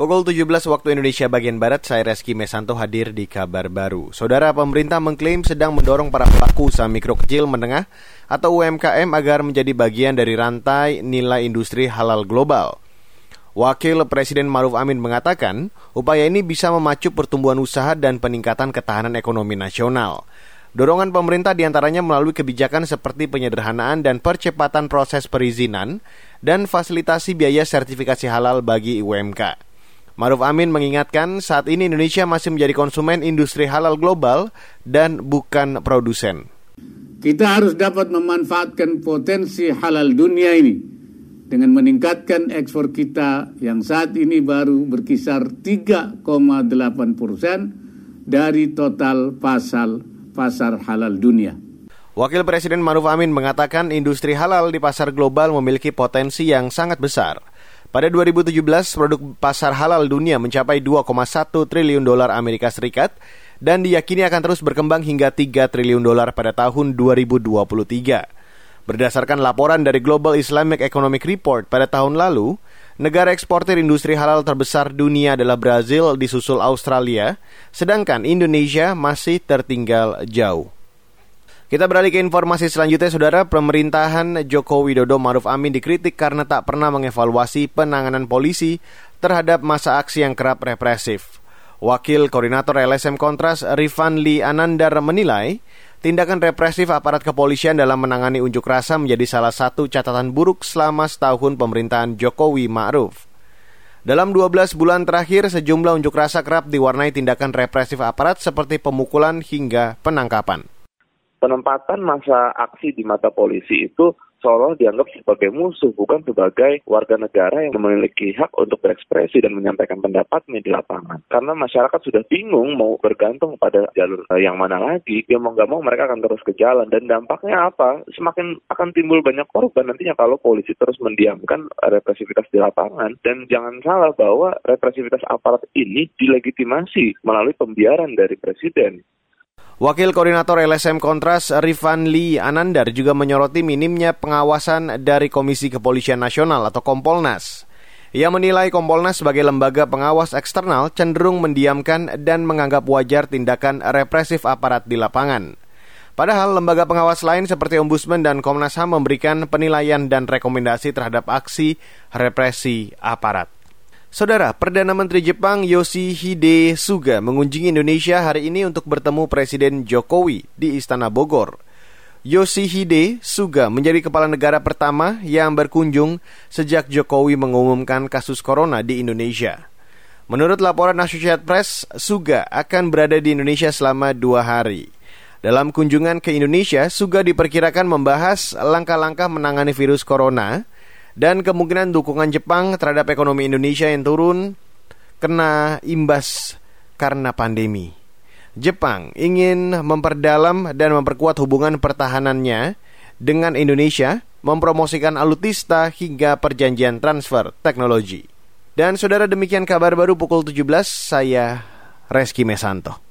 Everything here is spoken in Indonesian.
Pukul 17 waktu Indonesia bagian Barat, saya Reski Mesanto hadir di kabar baru. Saudara pemerintah mengklaim sedang mendorong para pelaku usaha mikro kecil menengah atau UMKM agar menjadi bagian dari rantai nilai industri halal global. Wakil Presiden Maruf Amin mengatakan, upaya ini bisa memacu pertumbuhan usaha dan peningkatan ketahanan ekonomi nasional. Dorongan pemerintah di antaranya melalui kebijakan seperti penyederhanaan dan percepatan proses perizinan dan fasilitasi biaya sertifikasi halal bagi UMK. Maruf Amin mengingatkan saat ini Indonesia masih menjadi konsumen industri halal global dan bukan produsen. Kita harus dapat memanfaatkan potensi halal dunia ini dengan meningkatkan ekspor kita yang saat ini baru berkisar 3,8 persen dari total pasal pasar halal dunia. Wakil Presiden Maruf Amin mengatakan industri halal di pasar global memiliki potensi yang sangat besar. Pada 2017, produk pasar halal dunia mencapai 2,1 triliun dolar Amerika Serikat dan diyakini akan terus berkembang hingga 3 triliun dolar pada tahun 2023. Berdasarkan laporan dari Global Islamic Economic Report pada tahun lalu, negara eksportir industri halal terbesar dunia adalah Brazil disusul Australia, sedangkan Indonesia masih tertinggal jauh. Kita beralih ke informasi selanjutnya, Saudara. Pemerintahan Joko Widodo Maruf Amin dikritik karena tak pernah mengevaluasi penanganan polisi terhadap masa aksi yang kerap represif. Wakil Koordinator LSM Kontras Rifan Lee Anandar menilai, tindakan represif aparat kepolisian dalam menangani unjuk rasa menjadi salah satu catatan buruk selama setahun pemerintahan Jokowi Ma'ruf. Dalam 12 bulan terakhir, sejumlah unjuk rasa kerap diwarnai tindakan represif aparat seperti pemukulan hingga penangkapan penempatan masa aksi di mata polisi itu seolah dianggap sebagai musuh, bukan sebagai warga negara yang memiliki hak untuk berekspresi dan menyampaikan pendapatnya di lapangan. Karena masyarakat sudah bingung mau bergantung pada jalur yang mana lagi, dia mau nggak mau mereka akan terus ke jalan. Dan dampaknya apa? Semakin akan timbul banyak korban nantinya kalau polisi terus mendiamkan represivitas di lapangan. Dan jangan salah bahwa represivitas aparat ini dilegitimasi melalui pembiaran dari presiden. Wakil Koordinator LSM Kontras Rifan Lee Anandar juga menyoroti minimnya pengawasan dari Komisi Kepolisian Nasional atau Kompolnas. Ia menilai Kompolnas sebagai lembaga pengawas eksternal cenderung mendiamkan dan menganggap wajar tindakan represif aparat di lapangan. Padahal lembaga pengawas lain seperti Ombudsman dan Komnas HAM memberikan penilaian dan rekomendasi terhadap aksi represi aparat. Saudara, Perdana Menteri Jepang Yoshihide Suga mengunjungi Indonesia hari ini untuk bertemu Presiden Jokowi di Istana Bogor. Yoshihide Suga menjadi kepala negara pertama yang berkunjung sejak Jokowi mengumumkan kasus corona di Indonesia. Menurut laporan Associated Press, Suga akan berada di Indonesia selama dua hari. Dalam kunjungan ke Indonesia, Suga diperkirakan membahas langkah-langkah menangani virus corona, dan kemungkinan dukungan Jepang terhadap ekonomi Indonesia yang turun kena imbas karena pandemi. Jepang ingin memperdalam dan memperkuat hubungan pertahanannya dengan Indonesia, mempromosikan alutista hingga perjanjian transfer teknologi. Dan saudara demikian kabar baru pukul 17, saya Reski Mesanto.